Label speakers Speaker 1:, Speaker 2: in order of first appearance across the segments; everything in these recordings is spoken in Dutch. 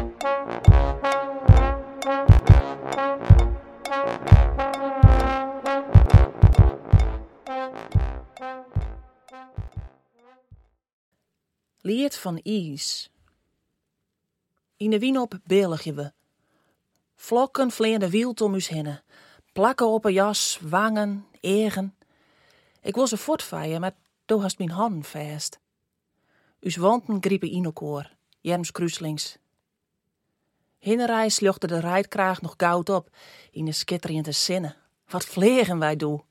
Speaker 1: Lied van Ies. In de wienop belige we. Vlokken vleerde wield om us heen. Plakken op een jas, wangen, egen. Ik was er voortvijen, maar toen hast mijn handen vast. Us wanten griepen in elkaar, Jerms kruislings. Hinnerij slochte de rijdkraag nog goud op in de skitterende zinnen. Wat vlegen wij doe.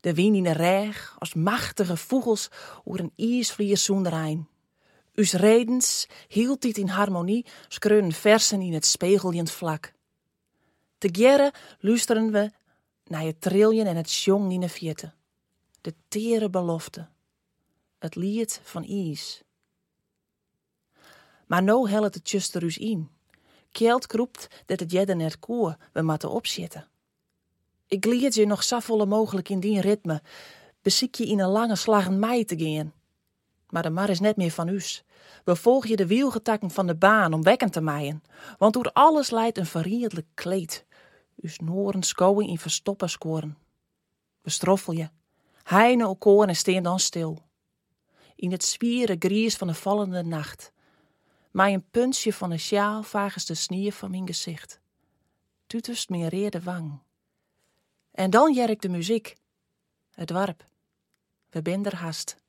Speaker 1: De wien in de reg, als machtige vogels oer een ijsvlier zoenderijn. Us redens hield dit in harmonie, skreunen versen in het spegeljend vlak. Te gerre luisteren we naar het triljen en het sjong in de vierte. De tere belofte. Het lied van Is. Maar no hellet het tjuster us in. Kjeld kroept dat het jedden net koer we matten opzitten. Ik leer je nog zo volle mogelijk in die ritme. Beziek je in een lange slagen mei te gaan. Maar de mar is net meer van us. We volgen je de wielgetakken van de baan om wekken te maaien. Want door alles leidt een verriedelijk kleed. Us noren schouwen in verstoppen scoren. We stroffel je. Heine elkoor en steen dan stil. In het zwieren gries van de vallende nacht. Maar een puntje van een sjaal vagens de snier van mijn gezicht. Tutust mijn reerde wang. En dan jerk de muziek. Het warp. We ben er haast.